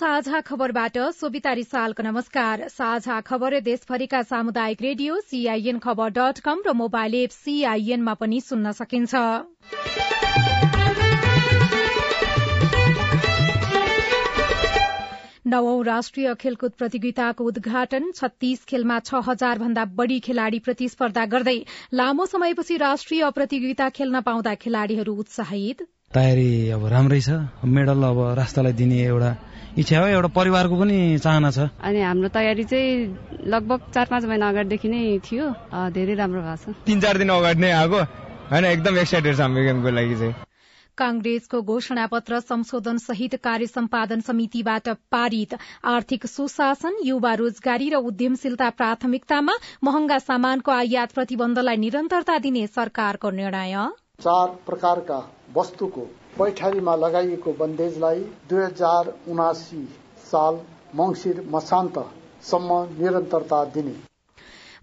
साझा खबरबाट सोभिता रिसालको नमस्कार। साझा खबर देशभरिका सामुदायिक radio CIN Khabar dot com र मोबाइल एप सीआईएनमा पनि सुन्न सकिन्छ। नवौं राष्ट्रिय खेलकुद प्रतियोगिताको उद्घाटन छत्तीस खेलमा छ हजार भन्दा बढ़ी खेलाड़ी प्रतिस्पर्धा गर्दै लामो समयपछि राष्ट्रिय प्रतियोगिता खेल्न पाउँदा खेलाड़ीहरू उत्साहित। तयारी अब राम्रै छ। मेडल अब राष्ट्रलाई दिने एउटा इच्छा हो एउटा परिवारको पनि चाहना छ। अनि हाम्रो तयारी चाहिँ लगभग चार पाँच महिना अगाडिदेखि नै थियो। धेरै राम्रो भएको छ। तिन चार दिन अगाडि नै आएको होइन एकदम एक्साइटेड छ हाम्रो गेमको लागि चाहिँ। कांग्रेसको घोषणा पत्र संशोधन सहित कार्य सम्पादन समितिबाट पारित। आर्थिक सुशासन युवा रोजगारी र उद्यमशीलता प्राथमिकतामा महँगा सामानको आयात प्रतिबन्धलाई निरन्तरता दिने सरकारको निर्णय। चार प्रकारका वस्तुको पैठारीमा लगाइएको बन्देजलाई दुई हजार उनासी साल मंगिर मसान्तसम्म निरन्तरता दिने।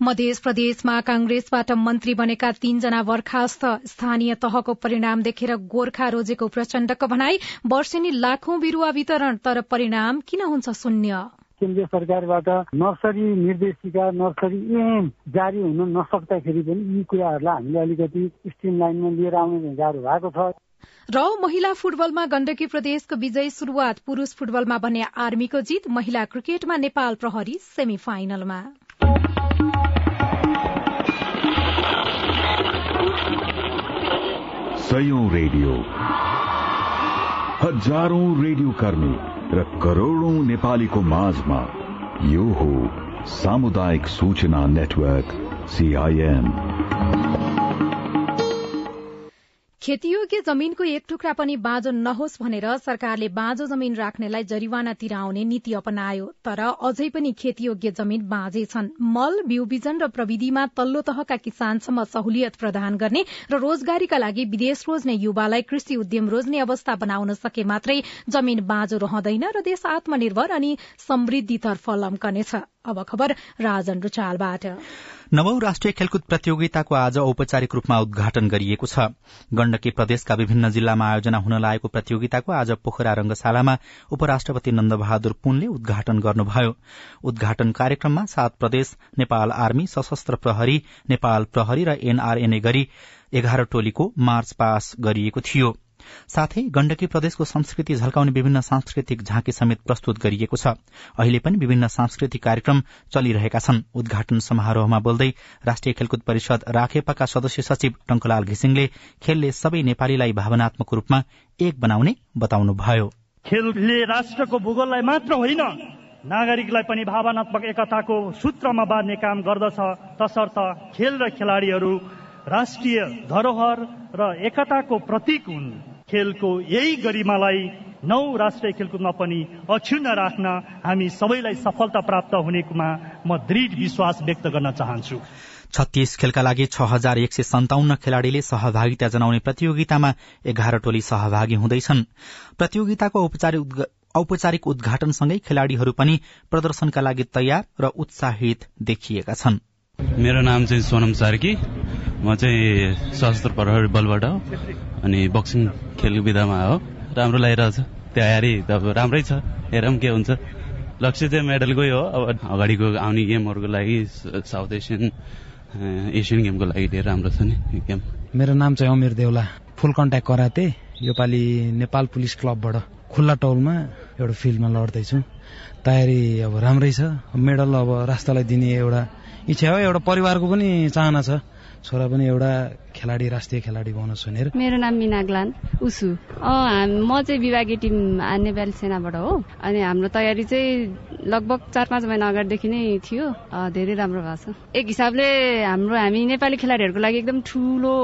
मध्य प्रदेशमा कांग्रेसबाट मन्त्री बनेका तीनजना बर्खास्त स्थानीय तहको परिणाम देखेर गोर्खा रोजेको प्रचण्डको भनाई वर्षेनी लाखौं बिरूवा वितरण तर परिणाम किन हुन्छ शून्य? केन्द्रीय सरकारबाट नर्सरी निर्देशिका नर्सरी एम जारी हुन नसक्दाखेरि पनि यी कुराहरूलाई हामीले अलिकति स्ट्रिम लाइनमा लिएर आउने गाह्रो भएको छ। र महिला फुटबलमा गण्डकी प्रदेशको विजय शुरूआत पुरूष फुटबलमा भने आर्मीको जित महिला क्रिकेटमा नेपाल प्रहरी सेमी फाइनलमा रेडियो। हजारौं रेडियो कर्मी र करोड़ौं नेपालीको माझमा यो हो सामुदायिक सूचना नेटवर्क सीआईएन खेतीयोग्य जमीनको एक टुक्रा पनि बाँझो नहोस् भनेर सरकारले बाँझो जमीन राख्नेलाई जरिवाना तिराउने नीति अपनायो तर अझै पनि खेतीयोग्य जमीन बाँझे छन्। मल बिउ बिजन र प्रविधिमा तल्लो तहका किसानसम्म सहुलियत प्रदान गर्ने र रोजगारीका लागि विदेश रोज्ने युवालाई कृषि उद्यम रोज्ने अवस्था बनाउन सके मात्रै जमीन बाँझो रहँदैन र देश आत्मनिर्भर अनि समृद्धितर्फ लम्कनेछ। अब खबर राजन रुचालबाट नवौं राष्ट्रिय खेलकुद प्रतियोगिताको आज औपचारिक रूपमा उद्घाटन गरिएको छ। गण्डकी प्रदेशका विभिन्न जिल्लामा आयोजना हुन लागेको प्रतियोगिताको आज पोखरा रंगशालामा उपराष्ट्रपति नन्दबहादुर पुनले उद्घाटन गर्नुभयो। उद्घाटन कार्यक्रममा सात प्रदेश नेपाल आर्मी सशस्त्र प्रहरी नेपाल प्रहरी र एनआरएनए गरी एघार टोलीको मार्च पास गरिएको थियो। साथै गण्डकी प्रदेशको संस्कृति झल्काउने विभिन्न सांस्कृतिक झाँकी समेत प्रस्तुत गरिएको छ। अहिले पनि विभिन्न सांस्कृतिक कार्यक्रम चलिरहेका छन्। उद्घाटन समारोहमा बोल्दै राष्ट्रिय खेलकुद परिषद राखेपाका सदस्य सचिव टंकलाल घिसिङले खेलले सबै नेपालीलाई भावनात्मक रूपमा एक बनाउने बताउनुभयो। खेलले राष्ट्रको भूगोललाई मात्र होइन नागरिकलाई पनि भावनात्मक एकताको सूत्रमा बाँध्ने काम गर्दछ। तसर्थ खेल र खेलाड़ीहरू राष्ट्रिय धरोहर र एकताको प्रतीक हुन्। खेलको यही गरिमालाई नौ राष्ट्रिय खेलकुदमा पनि अक्षुण्ण राख्न हामी सबैलाई सफलता प्राप्त हुनेमा म दृढ विश्वास व्यक्त गर्न चाहन्छु। छत्तीस खेलका लागि छ हजार एक सय सन्ताउन्न खेलाड़ीले सहभागिता जनाउने प्रतियोगितामा एघार टोली सहभागी हुँदैछन्। प्रतियोगिताको औपचारिक उद्घाटनसँगै खेलाड़ीहरू पनि प्रदर्शनका लागि तयार र उत्साहित देखिएका छन्। मेरो नाम चाहिँ सोनम सार्की। म चाहिँ सशस्त्र प्रहरी बलबाट अनि बक्सिङ खेल विधामा हो। राम्रो लागिरहेछ। तयारी त अब राम्रै छ। हेरौँ के हुन्छ। लक्ष्य चाहिँ मेडलकै हो। अब अगाडिको आउने गेमहरूको लागि साउथ एसियन एसियन गेमको लागि धेरै राम्रो छ नि गेम। मेरो नाम चाहिँ अमिर देउला। फुल कन्ट्याक्ट कराते। योपालि नेपाल पुलिस क्लबबाट खुल्ला टौलमा एउटा फिल्डमा लड्दैछु। तयारी अब राम्रै छ। मेडल अब राष्ट्रलाई दिने एउटा इच्छा हो। एउटा परिवारको पनि चाहना छ। छोरा पनि एउटा खेलाडी राष्ट्रिय खेलाडी बनोस् भनेर। मेरो नाम मिना ग्लान उसु। म चाहिँ विभागीय टिम नेपाली सेनाबाट हो। अनि हाम्रो तयारी चाहिँ लगभग चार पाँच महिना अगाडिदेखि नै थियो। धेरै राम्रो भएको छ। एक हिसाबले हाम्रो हामी नेपाली खेलाडीहरूको लागि एकदम ठुलो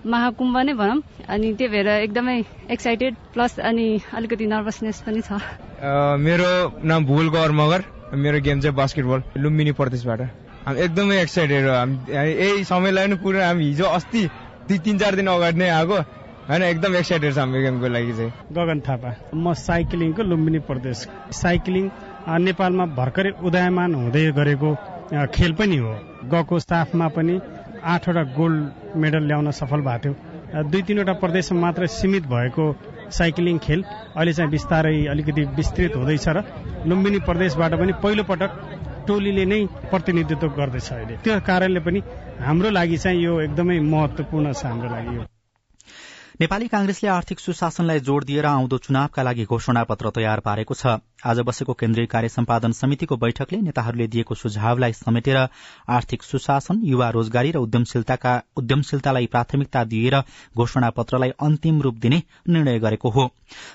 महाकुम्भ नै भनौँ। अनि त्यही भएर एकदमै एक्साइटेड प्लस अनि अलिकति नर्भसनेस पनि छ। मेरो नाम भुल गौर मगर। मेरो गेम चाहिँ बास्केटबल लुम्बिनी प्रदेशबाट। एकदमै एक्साइटेड हो। यही समयलाई पनि पुरा हामी हिजो अस्ति दुई तिन चार दिन अगाडि नै आएको होइन एकदम एक्साइटेड छ हाम्रो गेमको लागि चाहिँ। गगन थापा म साइक्लिङको लुम्बिनी प्रदेश। साइक्लिङ नेपालमा भर्खरै उदयमान हुँदै गरेको खेल पनि हो। गएको स्टाफमा पनि आठवटा गोल्ड मेडल ल्याउन सफल भएको थियो। दुई तिनवटा प्रदेशमा मात्र सीमित भएको साइक्लिङ खेल अहिले चाहिँ बिस्तारै अलिकति विस्तृत हुँदैछ र लुम्बिनी प्रदेशबाट पनि पहिलो पटक टोलीले नै प्रतिनिधित्व गर्दैछ अहिले। त्यो कारणले पनि हाम्रो लागि चाहिँ यो एकदमै महत्वपूर्ण छ हाम्रो लागि यो। नेपाली कांग्रेसले आर्थिक सुशासनलाई जोड़ दिएर आउँदो चुनावका लागि घोषणा पत्र तयार पारेको छ। आज बसेको केन्द्रीय कार्य सम्पादन समितिको बैठकले नेताहरूले दिएको सुझावलाई समेटेर आर्थिक सुशासन युवा रोजगारी र उद्यमशीलतालाई प्राथमिकता दिएर घोषणा पत्रलाई अन्तिम रूप दिने निर्णय गरेको हो।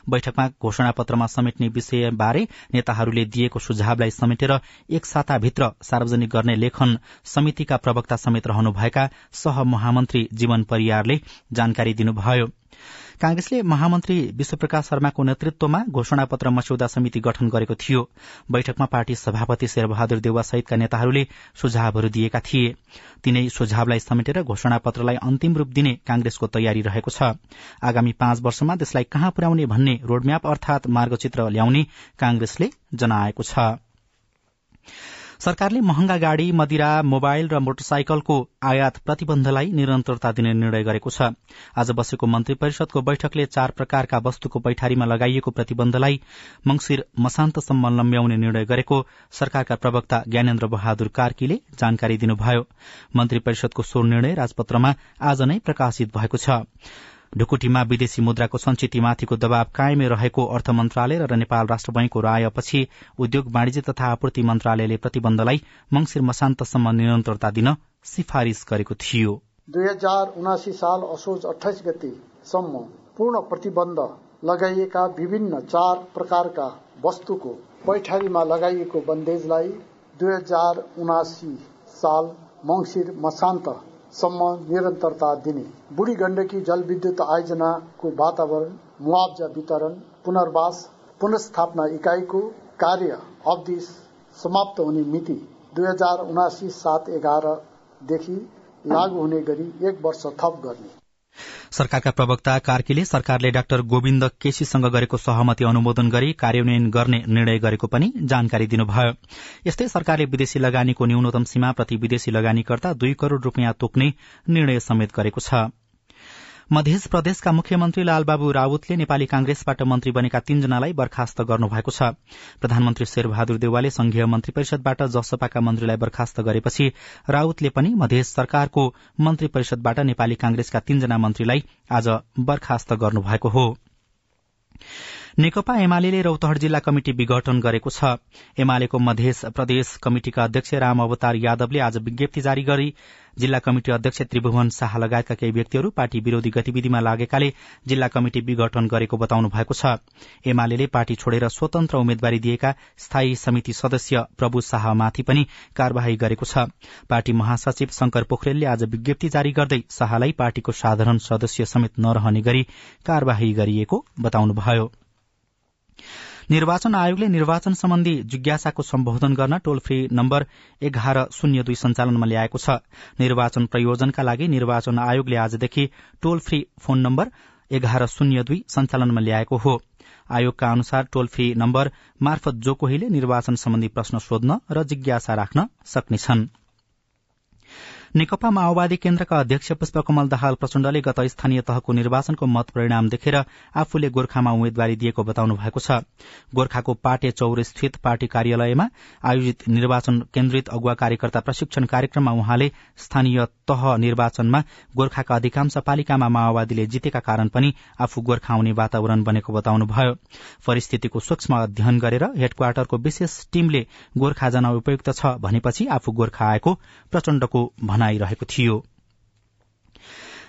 बैठकमा घोषणा पत्रमा समेट्ने विषयबारे नेताहरूले दिएको सुझावलाई समेटेर एक साताभित्र सार्वजनिक गर्ने लेखन समितिका प्रवक्ता समेत रहनुभएका सहमहामन्त्री जीवन परियारले जानकारी दिनुभयो। कांग्रेसले महामन्त्री विश्वप्रकाश शर्माको नेतृत्वमा घोषणापत्र मस्यौदा समिति गठन गरेको थियो। बैठकमा पार्टी सभापति शेरबहादुर देउवा सहितका नेताहरूले सुझावहरू दिएका थिए। तिनै सुझावलाई समेटेर घोषणापत्रलाई अन्तिम रूप दिने कांग्रेसको तयारी रहेको छ। आगामी पाँच वर्षमा देशलाई कहाँ पुर्याउने भन्ने रोडम्याप अर्थात मार्गचित्र ल्याउने कांग्रेसले जनाएको छ। सरकारले महँगा गाड़ी मदिरा मोबाइल र मोटरसाइकलको आयात प्रतिबन्धलाई निरन्तरता दिने निर्णय गरेको छ। आज बसेको मन्त्री परिषदको बैठकले चार प्रकारका वस्तुको पैठारीमा लगाइएको प्रतिबन्धलाई मंगिर मसान्तसम्म लम्ब्याउने निर्णय गरेको सरकारका प्रवक्ता ज्ञानेन्द्र बहादुर कार्कीले जानकारी दिनुभयो। मन्त्री परिषदको सो निर्णय राजपत्रमा आज नै प्रकाशित भएको छ। ढुकुटीमा विदेशी मुद्राको संचितीमाथिको दबाव कायमै रहेको अर्थ मन्त्रालय र नेपाल राष्ट्र बैंकको रायपछि उद्योग वाणिज्य तथा आपूर्ति मन्त्रालयले प्रतिबन्धलाई मंगिर मसान्तसम्म निरन्तरता दिन सिफारिश गरेको थियो। दुई हजार उनासी साल असोज अठाइस गतेसम्म पूर्ण प्रतिबन्ध लगाइएका विभिन्न चार प्रकारका वस्तुको पैठारीमा लगाइएको बन्देजलाई दुई हजार उनासी साल मंगिर मसान्त सम्म निरन्तरता दिने। बुढी गण्डकी जलविद्युत आयोजनाको वातावरण मुआवजा वितरण पुनर्वास पुनस्थापना इकाइको कार्य अवधि समाप्त हुने मिति दुई हजार उनासी सात एघारदेखि लागू हुने गरी एक वर्ष थप गर्ने। सरकारका प्रवक्ता कार्कीले सरकारले डाक्टर गोविन्द केसीसँग गरेको सहमति अनुमोदन गरी कार्यान्वयन गर्ने निर्णय गरेको पनि जानकारी दिनुभयो। यस्तै सरकारले विदेशी लगानीको न्यूनतम सीमा प्रति विदेशी लगानीकर्ता दुई करोड़ रूपियाँ तोक्ने निर्णय समेत गरेको छ। मध्य प्रदेशका मुख्यमन्त्री लालबाबु राउतले नेपाली कांग्रेसबाट मन्त्री बनेका तीनजनालाई बर्खास्त गर्नुभएको छ। प्रधानमन्त्री शेरबहादुर देवालले संघीय मन्त्री परिषदबाट जसपाका मन्त्रीलाई बर्खास्त गरेपछि राउतले पनि मध्य सरकारको मन्त्री परिषदबाट नेपाली कांग्रेसका तीनजना मन्त्रीलाई आज बर्खास्त गर्नुभएको हो। नेकपा एमाले रौतहट जिल्ला कमिटि विघटन गरेको छ। एमालेको मध्य प्रदेश कमिटिका अध्यक्ष राम अवतार यादवले आज विज्ञप्ति जारी गरी जिल्ला कमिटि अध्यक्ष त्रिभुवन शाह लगायतका केही व्यक्तिहरू पार्टी विरोधी गतिविधिमा लागेकाले जिल्ला कमिटि विघटन गरेको बताउनु भएको छ। एमाले पार्टी छोडेर स्वतन्त्र उम्मेद्वारी दिएका स्थायी समिति सदस्य प्रभु शाहमाथि पनि कार्यवाही गरेको छ। पार्टी महासचिव शंकर पोखरेलले आज विज्ञप्ति जारी गर्दै शाहलाई पार्टीको साधारण सदस्य समेत नरहने गरी कार्यवाही गरिएको बताउनुभयो। निर्वाचन आयोगले निर्वाचन सम्बन्धी जिज्ञासाको सम्बोधन गर्न टोल फ्री नम्बर एघार शून्य दुई सञ्चालनमा ल्याएको छ। निर्वाचन प्रयोजनका लागि निर्वाचन आयोगले आजदेखि टोल फ्री फोन नम्बर एघार शून्य दुई सञ्चालनमा ल्याएको हो। आयोगका अनुसार टोल फ्री नम्बर मार्फत जो कोहीले निर्वाचन सम्बन्धी प्रश्न सोध्न र जिज्ञासा राख्न सक्नेछन्। नेकपा माओवादी केन्द्रका अध्यक्ष पुष्पकमल दाहाल प्रचण्डले गत स्थानीय तहको निर्वाचनको मत परिणाम देखेर आफूले गोर्खामा उम्मेद्वारी दिएको बताउनु भएको छ। गोर्खाको पाटे चौर स्थित पार्टी कार्यालयमा आयोजित निर्वाचन केन्द्रित अगुवा कार्यकर्ता प्रशिक्षण कार्यक्रममा उहाँले स्थानीय तह निर्वाचनमा गोर्खाका अधिकांश पालिकामा माओवादीले जितेका कारण पनि आफू गोर्खा आउने वातावरण बनेको बताउनुभयो। परिस्थितिको सूक्ष्म अध्ययन गरेर हेडक्वार्टरको विशेष टीमले गोर्खा जान उपयुक्त छ भनेपछि आफू गोर्खा आएको प्रचण्डको भनाइरहेको थियो।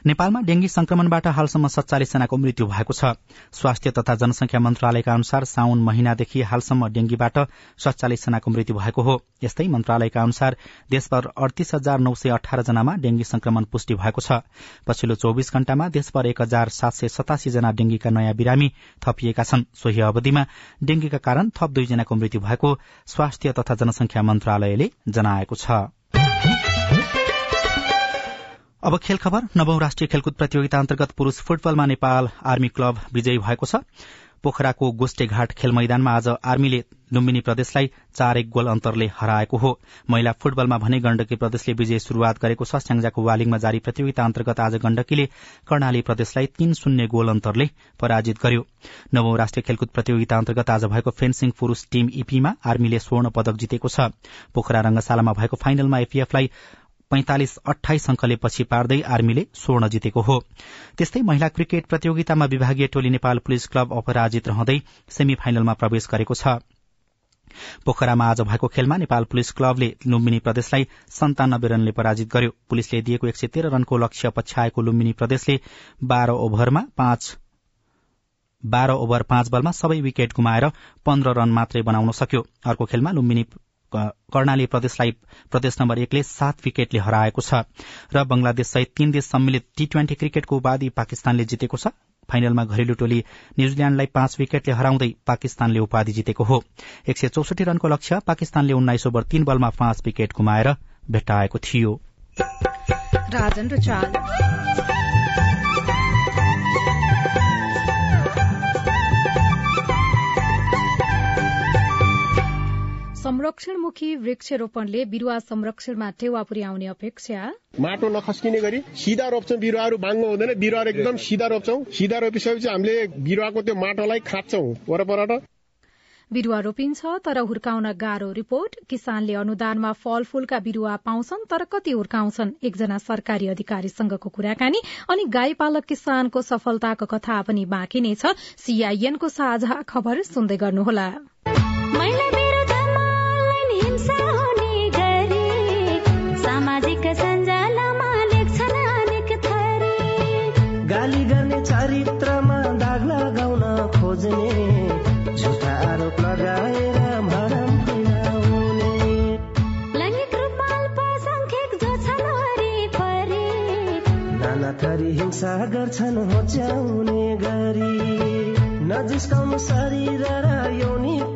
नेपालमा डेंगी संक्रमणबाट हालसम्म सत्तालिस जनाको मृत्यु भएको छ। स्वास्थ्य तथा जनसंख्या मन्त्रालयका अनुसार साउन महिनादेखि हालसम्म डेंगीबाट सत्तालिस जनाको मृत्यु भएको हो। यस्तै मन्त्रालयका अनुसार देशभर अडतीस हजार नौ सय अठार जनामा डेंगी संक्रमण पुष्टि भएको छ। पछिल्लो चौविस घण्टामा देशभर एक हजार सात सय सतासी जना डेंगीका नयाँ बिरामी थपिएका छन्। सोही अवधिमा डेंगीका कारण थप दुईजनाको मृत्यु भएको स्वास्थ्य तथा जनसंख्या मन्त्रालयले जनाएको छ। अब खेल खबर। नवौं राष्ट्रिय खेलकुद प्रतियोगिता अन्तर्गत पुरूष फुटबलमा नेपाल आर्मी क्लब विजयी भएको छ। पोखराको गोष्टेघाट खेल मैदानमा आज आर्मीले लुम्बिनी प्रदेशलाई चार एक गोल अन्तरले हराएको हो। महिला फुटबलमा भने गण्डकी प्रदेशले विजय शुरूआत गरेको छ। स्याङ्जाको वालिङमा जारी प्रतियोगिता अन्तर्गत आज गण्डकीले कर्णाली प्रदेशलाई तीन शून्य गोल अन्तरले पराजित गर्यो। नवौं राष्ट्रिय खेलकुद प्रतियोगिता अन्तर्गत आज भएको फेन्सिङ पुरूष टीम इपीमा आर्मीले स्वर्ण पदक जितेको छ। पोखरा रंगशालामा भएको फाइनलमा एपीएफलाई पैंतालिस अठाइस अंकले पछि पार्दै आर्मीले स्वर्ण जितेको हो। त्यस्तै महिला क्रिकेट प्रतियोगितामा विभागीय टोली नेपाल पुलिस क्लब अपराजित रहँदै सेमी फाइनलमा प्रवेश गरेको छ। पोखरामा आज भएको खेलमा नेपाल पुलिस क्लबले लुम्बिनी प्रदेशलाई सन्तानब्बे रनले पराजित गर्यो। पुलिसले दिएको एक सय तेह्र रनको लक्ष्य पछ्याएको लुम्बिनी प्रदेशले बाह्र ओभरमा पाँच बाह्र ओभर पाँच बलमा सबै विकेट गुमाएर पन्ध्र रन मात्रै बनाउन सक्यो। अर्को खेलमा लुम्बिनी कर्णाली प्रदेशलाई प्रदेश नम्बर एकले सात विकेटले हराएको छ र बंगलादेश सहित तीन देश सम्मिलित टी ट्वेन्टी क्रिकेटको उपाधि पाकिस्तानले जितेको छ। फाइनलमा घरेलु टोली न्यूजील्याण्डलाई पाँच विकेटले हराउँदै पाकिस्तानले उपाधि जितेको हो। एक सय चौसठी रनको लक्ष्य पाकिस्तानले उन्नाइस ओभर तीन बलमा पाँच विकेट गुमाएर भेट्टाएको थियो। संरक्षणमुखी वृक्षरोपणले बिरूवा संरक्षणमा टेवा पुर्याउने अपेक्षा। माटो नखस्किने गरी सिधा रोप्छौँ बिरुवाहरू बाङ्गो हुँदैन बिरुवाहरू एकदम सिधा रोप्छौँ। सिधा रोपिसकेपछि हामीले बिरुवाको त्यो माटोलाई खाँच्छौँ वरपरबाट। बिरूवा रोपिन्छ तर हुर्काउन गाह्रो रिपोर्ट। किसानले अनुदानमा फलफूलका बिरूवा पाउँछन् तर कति हुर्काउँछन्? एकजना सरकारी अधिकारीसँगको कुराकानी। अनि गाई पालक किसानको सफलताको कथा पनि बाँकी नै छ। सीआईएनको साझा खबर सुन्दै गर्नुहोला। गाली गर्ने चरित्रमा दाग लगाउन खोज्ने झुटा आरोप लगाएर भरम फैलाउने नाना थरी हिंसा गर्छन् होच्याउने गरी। नजिस्काउनु शरीर र यौनिकतालाई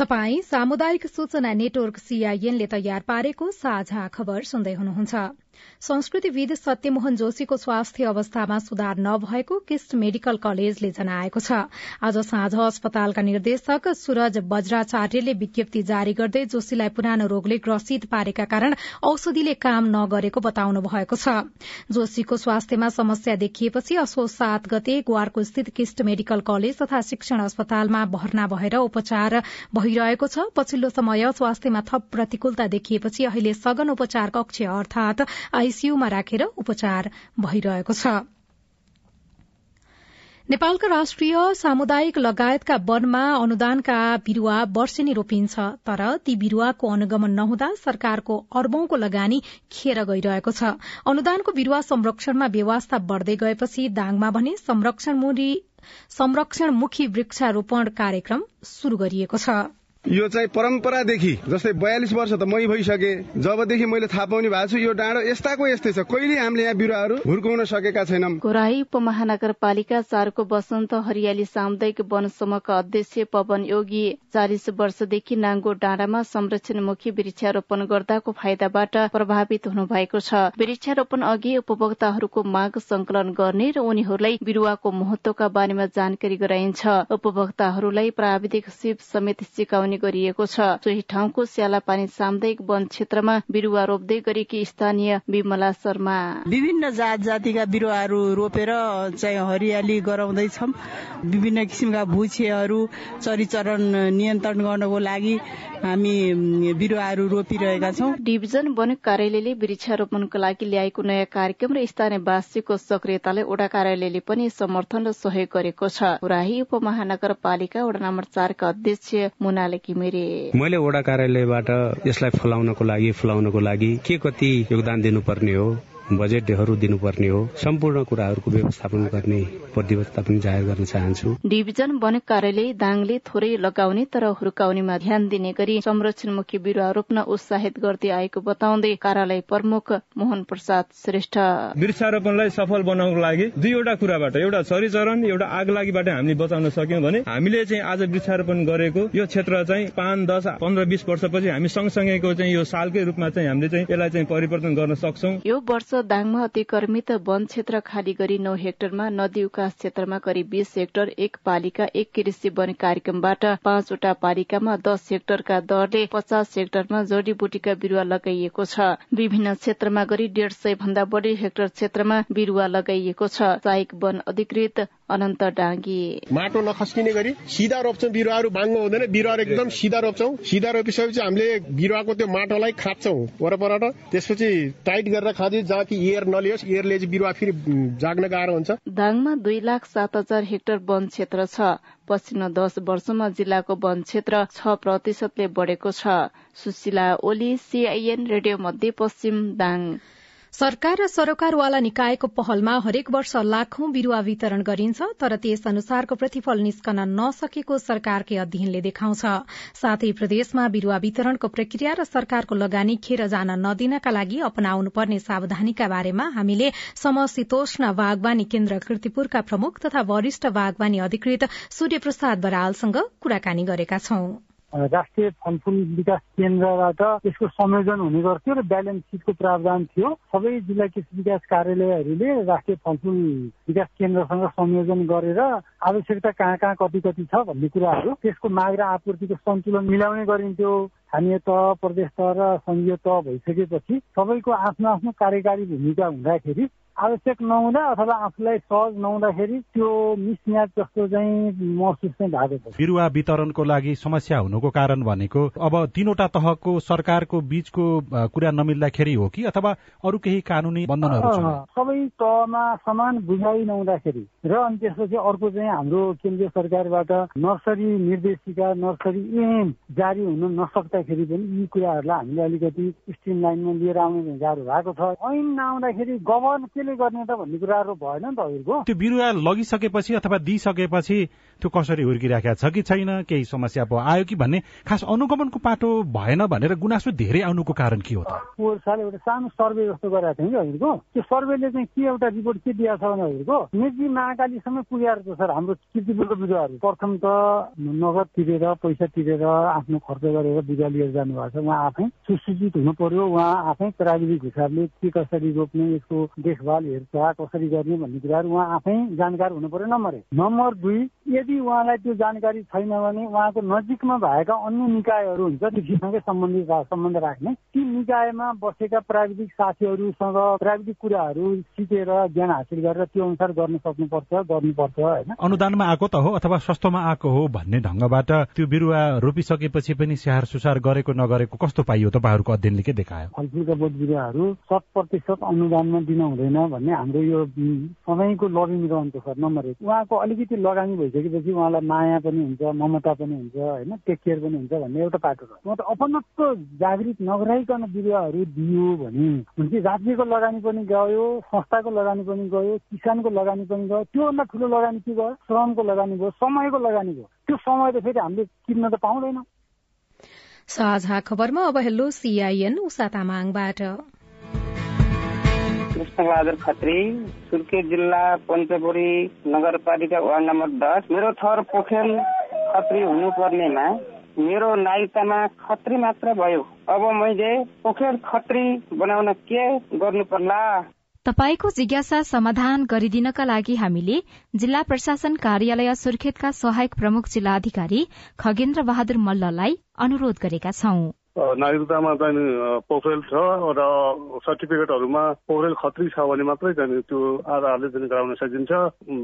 तपाई सामुदायिक सूचना नेटवर्क सीआईएनले तयार पारेको साझा खबर सुन्दै हुनुहुन्छ। संस्कृतिविद सत्यमोहन जोशीको स्वास्थ्य अवस्थामा सुधार नभएको किस्ट मेडिकल कलेजले जनाएको छ। आज साँझ अस्पतालका निर्देशक सूरज वज्राचार्यले विज्ञप्ति जारी गर्दै जोशीलाई पुरानो रोगले ग्रसित पारेका कारण औषधिले काम नगरेको बताउनु भएको छ। जोशीको स्वास्थ्यमा समस्या देखिएपछि असो सात गते गुवारको स्थित किस्ट मेडिकल कलेज तथा शिक्षण अस्पतालमा भर्ना भएर उपचार भइरहेको छ। पछिल्लो समय स्वास्थ्यमा थप प्रतिकूलता देखिएपछि अहिले सघन उपचार कक्ष अर्थात आईसीयूमा राखेर उपचार भइरहेको छ। नेपालका राष्ट्रिय सामुदायिक लगायतका वनमा अनुदानका बिरूवा वर्षेनी रोपिन्छ तर ती बिरूवाको अनुगमन नहुँदा सरकारको अर्बौंको लगानी खेर गइरहेको छ। अनुदानको बिरूवा संरक्षणमा व्यवस्था बढ़दै गएपछि दाङमा भने संरक्षणमुखी वृक्षारोपण कार्यक्रम शुरू गरिएको छ। यो चाहिँ परम्परादेखि जस्तै बयालिस वर्ष त मै भइसके जबदेखि मैले थाहा पाउने भएको छु यो डाँडो यस्ताको यस्तै छ। कहिले हामीले यहाँ बिरुवाहरू हुर्काउन सकेका छैनौँ। घोराई उपमहानगरपालिका चारको वसन्त हरियाली सामुदायिक वन समूहका अध्यक्ष पवन योगी चालिस वर्षदेखि नाङ्गो डाँडामा संरक्षणमुखी वृक्षारोपण गर्दाको फाइदाबाट प्रभावित हुनु भएको छ। वृक्षारोपण अघि उपभोक्ताहरूको माग संकलन गर्ने र उनीहरूलाई बिरूवाको महत्वका बारेमा जानकारी गराइन्छ। उपभोक्ताहरूलाई प्राविधिक सिप समेत सिकाउने गरिएको छ। सोही ठाउँको स्यालापानी सामुदायिक वन क्षेत्रमा बिरूवा रोप्दै गरेकी स्थानीय विमला शर्मा। विभिन्न जात जातिका बिरुवाहरू रोपेर चाहिँ हरियाली गराउँदैछौँ। विभिन्न किसिमका भुछेहरू चरीचरण नियन्त्रण गर्नको लागि हामी बिरुवाहरू रोपिरहेका छौँ। डिभिजन वन कार्यालयले वृक्षारोपणको लागि ल्याएको नयाँ कार्यक्रम र स्थानीयवासीको सक्रियतालाई वडा कार्यालयले पनि समर्थन र सहयोग गरेको छ। उराही उपमहानगरपालिका वडा नम्बर चारका अध्यक्ष मुनाले घिमिरे मैले वडा कार्यालयबाट यसलाई फलाउनको लागि फुलाउनको लागि के कति योगदान दिनुपर्ने हो? बजेटहरू दिनुपर्ने हो। सम्पूर्ण कुराहरूको व्यवस्थापन गर्ने प्रतिबद्धता पनि जाहेर गर्न चाहन्छु। डिभिजन वन कार्यालय दाङले थोरै लगाउने तर हुर्काउनेमा ध्यान दिने गरी संरक्षणमुखी बिरुवा रोप्न उत्साहित गर्दै आएको बताउँदै कार्यालय प्रमुख मोहन प्रसाद श्रेष्ठ। वृक्षारोपणलाई सफल बनाउनको लागि दुईवटा कुराबाट एउटा चरीचरण एउटा आग लागिबाट हामीले बचाउन सक्यौं भने हामीले चाहिँ आज वृक्षारोपण गरेको यो क्षेत्र चाहिँ पाँच दस पन्ध्र बिस वर्षपछि हामी सँगसँगैको चाहिँ यो सालकै रूपमा चाहिँ हामीले चाहिँ यसलाई चाहिँ परिवर्तन गर्न सक्छौ। यो वर्ष दाङमा अतिक्रमित वन क्षेत्र खाली गरी नौ हेक्टरमा नदी उकास क्षेत्रमा करिब बीस हेक्टर एक पालिका एक कृषि वन कार्यक्रमबाट पाँचवटा पालिकामा दस हेक्टरका दरले पचास हेक्टरमा जडीबुटीका बिरूवा लगाइएको छ। विभिन्न क्षेत्रमा गरी डेढ सय भन्दा बढ़ी हेक्टर क्षेत्रमा बिरूवा लगाइएको छ। सहायक वन अधिकृत अनन्त डाँगी। माटो नखस्किने गरी सिधा रोप्छौँ बिरुवाहरू बाङ्गो हुँदैन। बिरुवाहरू एकदम सिधा रोप्छौँ। सिधा रोपिसकेपछि हामीले बिरुवाको त्यो माटोलाई खाँच्छौँ वरपरबाट। त्यसपछि टाइट गरेर खाँदै जहाँ कि एयर नलियोस् एयरले चाहिँ बिरुवा फेरि जाग्न गाह्रो हुन्छ। दाङमा दुई लाख सात हजार हेक्टर वन क्षेत्र छ। पछिल्लो दस वर्षमा जिल्लाको वन क्षेत्र छ प्रतिशतले बढ़ेको छ। सुशीला ओली सीआईएन रेडियो मध्य पश्चिम दाङ। सरकार र सरोकारवाला निकायको पहलमा हरेक वर्ष लाखौं बिरूवा वितरण गरिन्छ तर त्यस अनुसारको प्रतिफल निस्कन नसकेको सरकारकै अध्ययनले देखाउँछ। साथै प्रदेशमा बिरूवा वितरणको प्रक्रिया र सरकारको लगानी खेर जान नदिनका लागि अपनाउनु पर्ने सावधानीका बारेमा हामीले समशीतोष्ण बागवानी केन्द्र किर्तिपुरका प्रमुख तथा वरिष्ठ बागवानी अधिकृत सूर्य प्रसाद बरालसँग कुराकानी गरेका छौं। राष्ट्रिय फलफुल विकास केन्द्रबाट यसको संयोजन हुने गर्थ्यो र ब्यालेन्स सिटको प्रावधान थियो। सबै जिल्ला कृषि विकास कार्यालयहरूले राष्ट्रिय फलफुल विकास केन्द्रसँग संयोजन गरेर आवश्यकता कहाँ कहाँ कति कति छ भन्ने कुराहरू त्यसको माग र आपूर्तिको सन्तुलन मिलाउने गरिन्थ्यो। स्थानीय तह प्रदेश तह र संघीय तह भइसकेपछि सबैको आफ्नो आफ्नो कार्यकारी भूमिका हुँदाखेरि आवश्यक नहुँदा अथवा आफूलाई सहज नहुँदाखेरि त्यो मिसम्याच जस्तो चाहिँ महसुस चाहिँ भएको छ। बिरुवा वितरणको लागि समस्या हुनुको कारण भनेको अब तीनवटा तहको सरकारको बीचको कुरा नमिल्दाखेरि हो कि अथवा अरू केही कानुनी बन्धनहरू सबै तहमा समान बुझाइ नहुँदाखेरि र अनि त्यसपछि अर्को चाहिँ हाम्रो केन्द्रीय सरकारबाट नर्सरी निर्देशिका नर्सरी एम जारी हुन नसक्दाखेरि पनि यी कुराहरूलाई हामीले अलिकति स्ट्रिम लाइनमा लिएर आउने गाह्रो भएको छ। ऐन नआउँदाखेरि गभर्न केले गर्ने त भन्ने कुराहरू भएन नि त हजुरको त्यो बिरुवा लगिसकेपछि अथवा दिइसकेपछि त्यो कसरी हुर्किराखेको छ कि छैन केही समस्या पो आयो कि भन्ने खास अनुगमनको पाटो भएन भनेर गुनासो धेरै आउनुको कारण के हो त? पोहोर साल एउटा सानो सर्वे जस्तो गरेको थियौँ कि हजुरको त्यो सर्वेले चाहिँ के एउटा रिपोर्ट के दिएको छ भने हजुरको मेची महाकालीसम्म पुगेर छ सर हाम्रो किर्तिपुरको बिरुवाहरू प्रथम त नगद तिरेर पैसा तिरेर आफ्नो खर्च गरेर बिरुवा लिएर जानुभएको छ। उहाँ आफै सुसूचित हुनु पर्यो उहाँ आफै प्राविधिक हिसाबले के कसरी रोप्ने यसको देखभाल हेरचाह कसरी गर्ने भन्ने कुराहरू उहाँ आफै जानकार हुनु पर्यो नम्बर। एक नम्बर दुई यदि उहाँलाई त्यो जानकारी छैन भने उहाँको नजिकमा भएका अन्य निकायहरू हुन्छ कृषिसँगै सम्बन्धित सम्बन्ध राख्ने ती निकायमा बसेका प्राविधिक साथीहरूसँग प्राविधिक कुराहरू सिकेर ज्ञान हासिल गरेर त्यो अनुसार गर्न सक्नुपर्छ गर्नुपर्छ होइन। अनुदानमा आएको त हो अथवा सस्तोमा आएको हो भन्ने ढंगबाट त्यो बिरुवा रोपिसकेपछि पनि स्याहार सुसार गरेको नगरेको कस्तो पाइयो तपाईँहरूको अध्ययनले के देखायो? फलफुलका बोट बिरुवाहरू शत प्रतिशत अनुदानमा दिन हुँदैन भन्ने हाम्रो यो समयको लबिङ रहन्छ सर नम्बर एक। उहाँको अलिकति लगानी भइसकेपछि उहाँलाई माया पनि हुन्छ ममता पनि हुन्छ होइन टेक केयर पनि हुन्छ भन्ने एउटा पाटो छ। उहाँ त अपनत्व जागृत नगराइकन बिरुवाहरू दियो भने हुन्छ राज्यको लगानी पनि गयो संस्थाको लगानी पनि गयो किसानको लगानी पनि गयो त्योभन्दा ठुलो लगानी के गयो श्रमको लगानी भयो समयको लगानी भयो। त्यो समय त फेरि हामीले किन्न त पाउँदैनौँ। साझा खबरमा अब हेलो सीआईएन उषा तामाङबाट। कृष्णबहादुर खत्री सुर्खेत जिल्ला पञ्चपुरी नगरपालिका वार्ड नम्बर दस। मेरो थर पोखेल खत्री हुनुपर्नेमा मेरो नागरिकतामा खत्री मात्र भयो। अब मैले पोखेल खत्री बनाउन के गर्नु पर्ला? तपाईँको जिज्ञासा समाधान गरिदिनका लागि हामीले जिल्ला प्रशासन कार्यालय सुर्खेतका सहायक प्रमुख जिल्ला अधिकारी खगेन्द्र बहादुर मल्ललाई अनुरोध गरेका छौं। नागरिकतामा चाहिँ पोखरेल छ र सर्टिफिकेटहरूमा पोखरेल खत्री छ भने मात्रै चाहिँ त्यो आधारले चाहिँ गराउन सकिन्छ।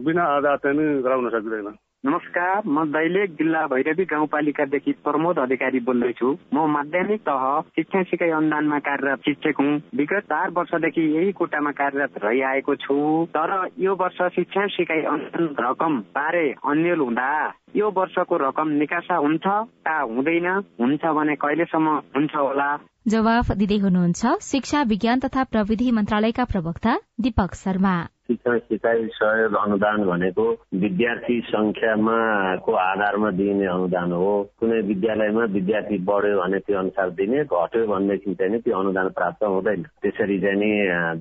बिना आधार चाहिँ गराउन सकिँदैन। नमस्कार म दैलेख जिल्ला भैरवी गाउँपालिकादेखि प्रमोद अधिकारी बोल्दैछु। म माध्यमिक तह शिक्षा सिकाइ अनुदानमा कार्यरत शिक्षक हुँ। विगत चार वर्षदेखि यही कोटामा कार्यरत रहिआएको छु। तर यो वर्ष शिक्षा सिकाइ अनुदान रकम बारे अन्यल हुँदा यो वर्षको रकम निकासा हुन्छ वा हुँदैन। हुन्छ भने कहिलेसम्म हुन्छ होला? जवाफ दिँदै हुनुहुन्छ शिक्षा विज्ञान तथा प्रविधि मन्त्रालयका प्रवक्ता दीपक शर्मा। शिक्षण सिकाइ सहयोग अनुदान भनेको विद्यार्थी संख्यामा को आधारमा दिइने अनुदान हो। कुनै विद्यालयमा विद्यार्थी बढ्यो भने त्यो अनुसार दिने घट्यो भनेदेखि चाहिँ त्यो अनुदान प्राप्त हुँदैन। त्यसरी चाहिँ नि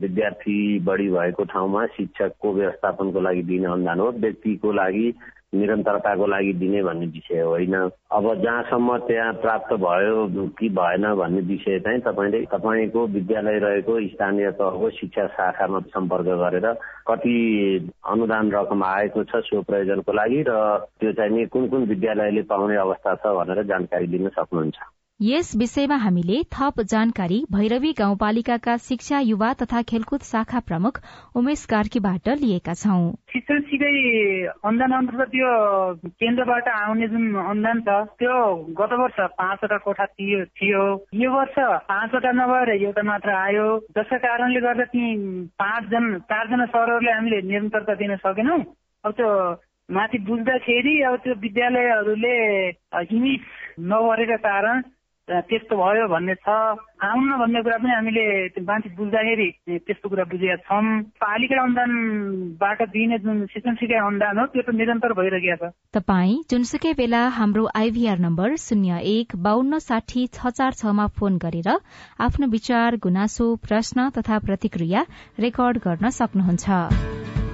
विद्यार्थी बढी भएको ठाउँमा शिक्षकको व्यवस्थापनको लागि दिने अनुदान हो। व्यक्तिको लागि निरन्तरताको लागि दिने भन्ने विषय होइन। अब जहाँसम्म त्यहाँ प्राप्त भयो कि भएन भन्ने विषय चाहिँ तपाईँले तपाईँको विद्यालय रहेको स्थानीय तहको शिक्षा शाखामा सम्पर्क गरेर कति अनुदान रकम आएको छ सो प्रयोजनको लागि र त्यो चाहिँ नि कुन कुन विद्यालयले पाउने अवस्था छ भनेर जानकारी दिन सक्नुहुन्छ। यस विषयमा हामीले थप जानकारी भैरवी गाउँपालिकाका शिक्षा युवा तथा खेलकुद शाखा प्रमुख उमेश कार्कीबाट लिएका छौं। शिक्षण सिकै अनुदान अन्तर्गत यो केन्द्रबाट आउने जुन अनुदान छ त्यो गत वर्ष पाँचवटा कोठा थियो यो वर्ष पाँचवटा नभएर एउटा मात्र आयो। जसका कारणले गर्दा ती पाँचजना चारजना सरहरूले हामीले निरन्तरता दिन सकेनौँ। अब त्यो माथि बुझ्दाखेरि अब त्यो विद्यालयहरूले इमेज नगरेका कारण त्यस्तो भयो भन्ने छ। आउन भन्ने कुरा पनि हामीले मान्छे बुझ्दाखेरि त्यस्तो कुरा बुझेका छौँ। पालिका अनुदानबाट दिइने जुन शिक्षण सिकाइ अनुदान हो त्यो त निरन्तर भइरहेको छ। तपाईँ जुनसुकै बेला हाम्रो आइभीआर नम्बर शून्य एक बान्न साठी छ चार छमा फोन गरेर आफ्नो विचार गुनासो प्रश्न तथा प्रतिक्रिया रेकर्ड गर्न सक्नुहुन्छ।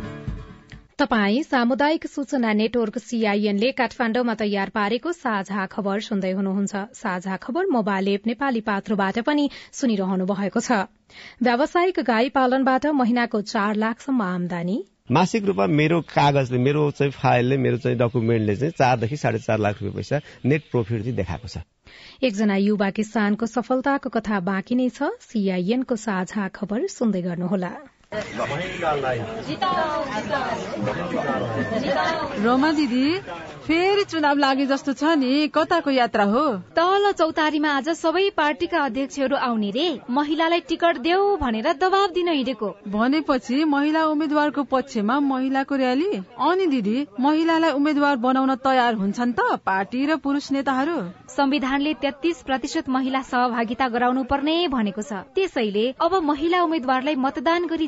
तपाई सामुदायिक सूचना नेटवर्क सीआईएनले काठमाण्डुमा तयार पारेको साझा खबर सुन्दै हुनुहुन्छ। साझा खबर मोबाइल एप नेपाली पात्रोबाट पनि सुनिरहनु भएको छ। व्यावसायिक गाई पालनबाट महिनाको चार लाखसम्म आमदानी। मासिक रूपमा मेरो कागजले मेरो चाहिँ फाइलले मेरो चाहिँ डकुमेन्टले चाहिँ चारदेखि साढे चार लाख रुपियाँ पैसा नेट प्रोफिट चाहिँ देखाएको छ। एकजना युवा किसानको सफलताको कथा बाँकी नै छ। सीआईएनको साझा खबर सुन्दै गर्नुहोला। रमा दिदी फेरि चुनाव लागे जस्तो छ नि कताको यात्रा हो? तल चौतारीमा आज सबै पार्टीका अध्यक्षहरू आउने रे। महिलालाई टिकट देऊ भनेर दबाव दिन हिँडेको। भनेपछि महिला उम्मेद्वारको पक्षमा महिलाको र्याली अनि दिदी महिलालाई उम्मेद्वार बनाउन तयार हुन्छन् त पार्टी र पुरुष नेताहरू? संविधानले तेत्तीस प्रतिशत महिला सहभागिता गराउनु पर्ने भनेको छ। त्यसैले अब महिला उम्मेद्वारलाई मतदान गरी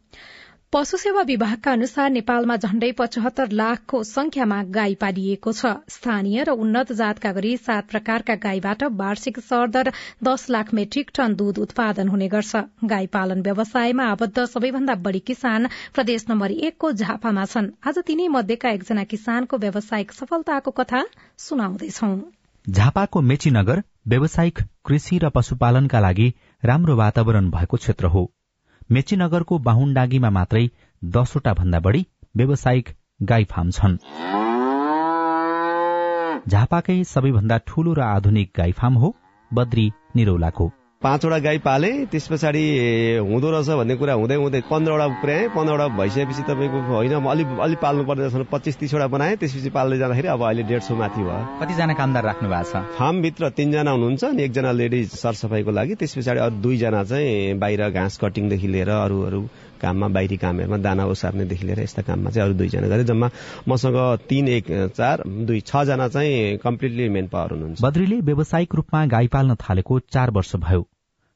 पशु सेवा विभागका अनुसार नेपालमा झण्डै पचहत्तर लाखको संख्यामा गाई पालिएको छ। स्थानीय र उन्नत जातका गरी सात प्रकारका गाईबाट वार्षिक सरदर दश लाख मेट्रिक टन दूध उत्पादन हुने गर्छ। गाई पालन व्यवसायमा आबद्ध सबैभन्दा बढ़ी किसान प्रदेश नम्बर एकको झापामा छन्। आज तिनै मध्येका एकजना किसानको व्यावसायिक सफलताको कथा सुनाउँदैछौ। झापाको मेचीनगर व्यावसायिक कृषि र पशुपालनका लागि राम्रो वातावरण भएको क्षेत्र हो। मेचीनगरको बाहुनडाँगीमा मात्रै दसवटा भन्दा बढ़ी व्यावसायिक गाई फार्म छन्। झापाकै सबैभन्दा ठूलो र आधुनिक गाई फार्म हो बद्री निरौलाको। पाँचवटा गाई पाले त्यस पछाडि हुँदो रहेछ भन्ने कुरा हुँदै हुँदै पन्ध्रवटा पुर्याएँ पन्ध्रवटा भइसकेपछि तपाईँको होइन अलिक अलिक पाल्नु पर्ने जस्तो पच्चिस तिसवटा बनाएँ त्यसपछि पाल्दै जाँदाखेरि अब अहिले डेढ सौ माथि भयो। कतिजना कामदार राख्नु भएको छ? फार्मभित्र तिनजना हुनुहुन्छ अनि एकजना लेडिज सरसफाइको लागि त्यस पछाडि अरू दुईजना चाहिँ बाहिर घाँस कटिङदेखि लिएर अरू अरू काममा बाहिरी कामहरूमा दाना ओसार्नेदेखि लिएर यस्ता काममा चाहिँ अरू दुईजना गरे जम्मा मसँग तीन एक चार दुई छजना चाहिँ कम्प्लिटली मेन पावर हुनुहुन्छ। बद्रीले व्यावसायिक रूपमा गाई पाल्न थालेको चार वर्ष भयो।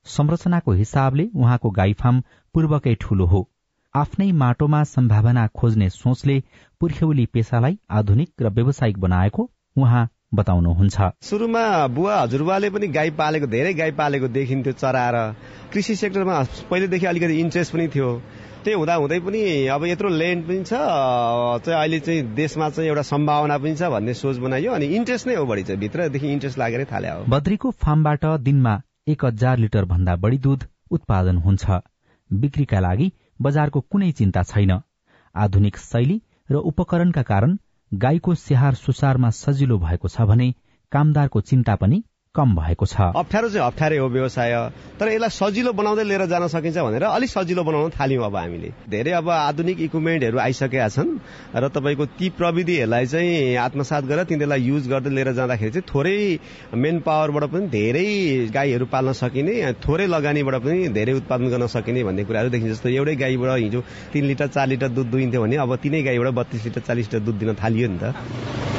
संरचनाको हिसाबले उहाँको गाई फार्म पूर्वकै ठूलो हो। आफ्नै माटोमा सम्भावना खोज्ने सोचले पुर्ख्यौली पेसालाई आधुनिक र व्यावसायिक बनाएको उहाँ बताउनुहुन्छ। सुरुमा बुवा हजुरबाले पनि गाई पालेको धेरै गाई पालेको देखिन्थ्यो चराएर। कृषि सेक्टरमा पहिलेदेखि अलिकति इन्ट्रेस्ट पनि थियो। त्यही हुँदा हुँदै पनि अब यत्रो ल्यान्ड पनि छ चाहिँ अहिले चाहिँ देशमा चाहिँ एउटा सम्भावना पनि छ भन्ने सोच बनाइयो। अनि इन्ट्रेस्ट नै हो बढी चाहिँ भित्रदेखि इन्ट्रेस्ट लागेरै थाले हो बद्रीको फार्मबाट दिनमा एक हजार लिटर भन्दा बढ़ी दूध उत्पादन हुन्छ। बिक्रीका लागि बजारको कुनै चिन्ता छैन। आधुनिक शैली र उपकरणका कारण गाईको स्याहार सुसारमा सजिलो भएको छ भने कामदारको चिन्ता पनि कम भएको छ। अप्ठ्यारो चाहिँ अप्ठ्यारै हो व्यवसाय। तर यसलाई सजिलो बनाउँदै लिएर जान सकिन्छ भनेर अलिक सजिलो बनाउन थाल्यौँ अब हामीले। धेरै अब आधुनिक इक्विपमेन्टहरू आइसकेका छन् र तपाईँको ती प्रविधिहरूलाई चाहिँ आत्मसात गरेर तिनीहरूलाई युज गर्दै लिएर जाँदाखेरि चाहिँ थोरै मेन पावरबाट पनि धेरै गाईहरू पाल्न सकिने थोरै लगानीबाट पनि धेरै उत्पादन गर्न सकिने भन्ने कुराहरू देखिन्छ। जस्तो एउटै गाईबाट हिजो तिन लिटर चार लिटर दुध दुइन्थ्यो भने अब तिनै गाईबाट बत्तीस लिटर चालिस लिटर दुध दिन थालियो नि त।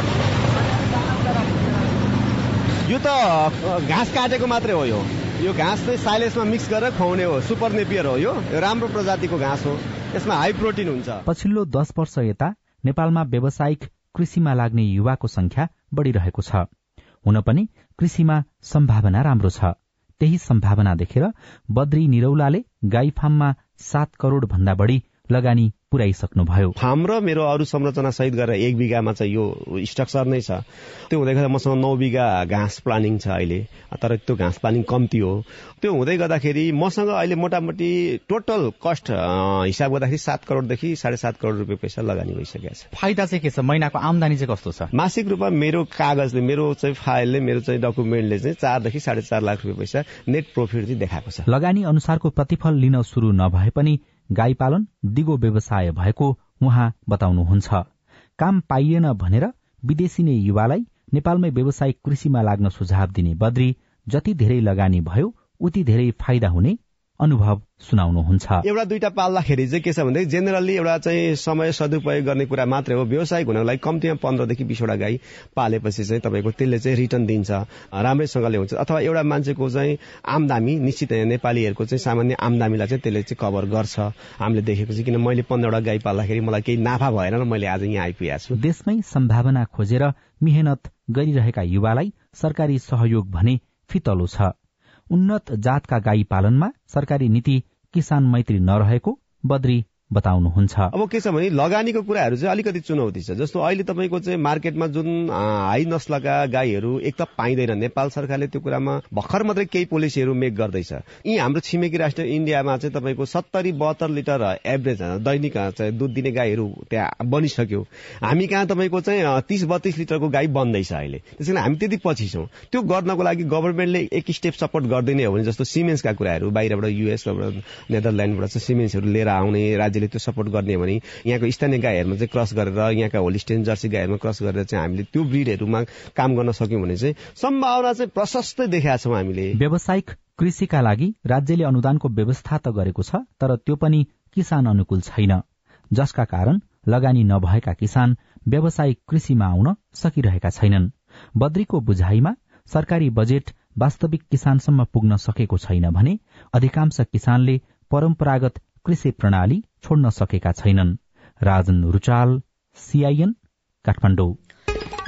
यो त घाँस काटेको मात्रै हो यो। यो घाँस चाहिँ साइलेसमा मिक्स गरेर खुवाउने हो सुपर नेपियर हो यो। राम्रो प्रजातिको घाँस हो। यसमा हाई प्रोटिन हुन्छ। पछिल्लो दस वर्ष यता नेपालमा व्यावसायिक कृषिमा लाग्ने युवाको संख्या बढ़िरहेको छ। हुन पनि कृषिमा सम्भावना राम्रो छ। त्यही सम्भावना देखेर बद्री निरौलाले गाई फार्ममा सात करोड़ भन्दा बढ़ी लगानी पुर्याइसक्नुभयो। फार्म र मेरो अरू संरचना सहित गरेर एक बिघामा चाहिँ यो स्ट्रक्चर नै छ। त्यो हुँदै गर्दा मसँग नौ बिघा घाँस प्लानिङ छ अहिले। तर त्यो घाँस प्लानिङ कम्ती हो। त्यो हुँदै गर्दाखेरि मसँग अहिले मोटामोटी टोटल कस्ट हिसाब गर्दाखेरि सात करोडदेखि साढे सात करोड रुपियाँ पैसा लगानी भइसकेको छ। फाइदा चाहिँ के छ? महिनाको आमदानी चाहिँ कस्तो छ? मासिक रूपमा मेरो कागजले मेरो चाहिँ फाइलले मेरो चाहिँ डकुमेन्टले चाहिँ चारदेखि साढे चार लाख रुपियाँ पैसा नेट प्रोफिट चाहिँ देखाएको छ। लगानी अनुसारको प्रतिफल लिन शुरू नभए पनि गाई पालन दिगो व्यवसाय भएको उहाँ बताउनुहुन्छ। काम पाइएन भनेर विदेशी नै युवालाई नेपालमै व्यावसायिक कृषिमा लाग्न सुझाव दिने बद्री जति धेरै लगानी भयो उति धेरै फाइदा हुने अनुभव सुनाउनुहुन्छ। एउटा दुईटा पाल्दाखेरि चाहिँ के छ भने जेनरली एउटा चाहिँ समय सदुपयोग गर्ने कुरा मात्रै हो। व्यवसायिक हुनको लागि कम्तीमा पन्ध्रदेखि बिसवटा गाई पालेपछि चाहिँ तपाईँको त्यसले चाहिँ रिटर्न दिन्छ राम्रैसँगले हुन्छ। अथवा एउटा मान्छेको चाहिँ आमदामी निश्चित नेपालीहरूको चाहिँ सामान्य आमदामीलाई चाहिँ त्यसले चाहिँ कभर गर्छ। हामीले देखेको चाहिँ किन मैले पन्ध्रवटा गाई पाल्दाखेरि मलाई केही नाफा भएन र मैले आज यहाँ आइपुगेको छु। देशमै सम्भावना खोजेर मेहनत गरिरहेका युवालाई सरकारी सहयोग भने फितलो छ। उन्नत जातका गाई पालनमा सरकारी नीति किसान मैत्री नरहेको बद्री बताउनुहुन्छ। अब के छ भने लगानीको कुराहरू चाहिँ अलिकति चुनौती छ। जस्तो अहिले तपाईँको चाहिँ मार्केटमा जुन हाई नस्लका गाईहरू एक त पाइँदैन। नेपाल सरकारले त्यो कुरामा भर्खर मात्रै केही पोलिसीहरू मेक गर्दैछ। यी हाम्रो छिमेकी राष्ट्र इन्डियामा चाहिँ तपाईँको सत्तरी बहत्तर लिटर एभरेज दैनिक चाहिँ दुध दिने गाईहरू त्यहाँ बनिसक्यो। हामी कहाँ तपाईँको चाहिँ तिस बत्तीस लिटरको गाई बन्दैछ अहिले। त्यस कारण हामी त्यति पछि छौँ। त्यो गर्नको लागि गभर्मेन्टले एक स्टेप सपोर्ट गर्दैन हो भने जस्तो सिमेन्सका कुराहरू बाहिरबाट युएसबाट नेदरल्यान्डबाट चाहिँ सिमेन्ट्सहरू लिएर आउने राज्य राज्यले त्यो सपोर्ट गर्ने भने यहाँको स्थानीय गाईहरूमा चाहिँ क्रस गरेर यहाँका होलिस्टेन जर्सी गाईहरूमा क्रस गरेर चाहिँ हामीले त्यो ब्रिडहरूमा काम गर्न सक्यौँ भने चाहिँ सम्भावना चाहिँ प्रशस्तै देखाएको छौँ हामीले। व्यावसायिक कृषिका लागि राज्यले अनुदानको व्यवस्था त गरेको छ तर त्यो पनि किसान अनुकूल छैन। जसका कारण लगानी नभएका किसान व्यावसायिक कृषिमा आउन सकिरहेका छैनन्। बद्रीको बुझाइमा सरकारी बजेट वास्तविक किसानसम्म पुग्न सकेको छैन भने अधिकांश किसानले परम्परागत कृषि प्रणाली छोड्न सकेका छैनन्। राजन रुचाल सीआईएन काठमाडौँ।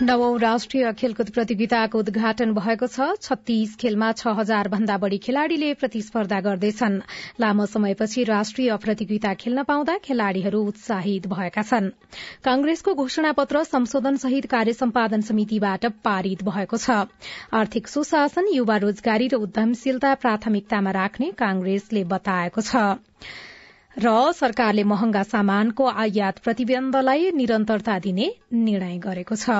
नवौं राष्ट्रिय खेलकुद प्रतियोगिताको उद्घाटन भएको छ। छत्तीस खेलमा छ हजार भन्दा बढ़ी खेलाड़ीले प्रतिस्पर्धा गर्दैछन्। लामो समयपछि राष्ट्रिय प्रतियोगिता खेल्न पाउँदा खेलाड़ीहरू उत्साहित भएका छन्। कांग्रेसको घोषणा पत्र संशोधन सहित कार्य सम्पादन समितिबाट पारित भएको छ। आर्थिक सुशासन युवा रोजगारी र उद्यमशीलता प्राथमिकतामा राख्ने कांग्रेसले बताएको छ। र सरकारले महँगा सामानको आयात प्रतिबन्धलाई निरन्तरता दिने निर्णय गरेको छ।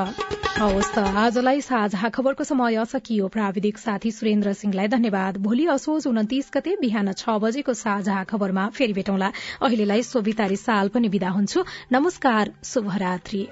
हवस् त आजलाई साझा खबरको समय सकियो। प्राविधिक साथी सुरेन्द्र सिंहलाई धन्यवाद। भोलि असोज उन्तिस गते बिहान छ बजेको साझा खबरमा फेरि भेटौँला। अहिलेलाई सोभितारी साल पनि विदा हुन्छु। नमस्कार शुभरात्री।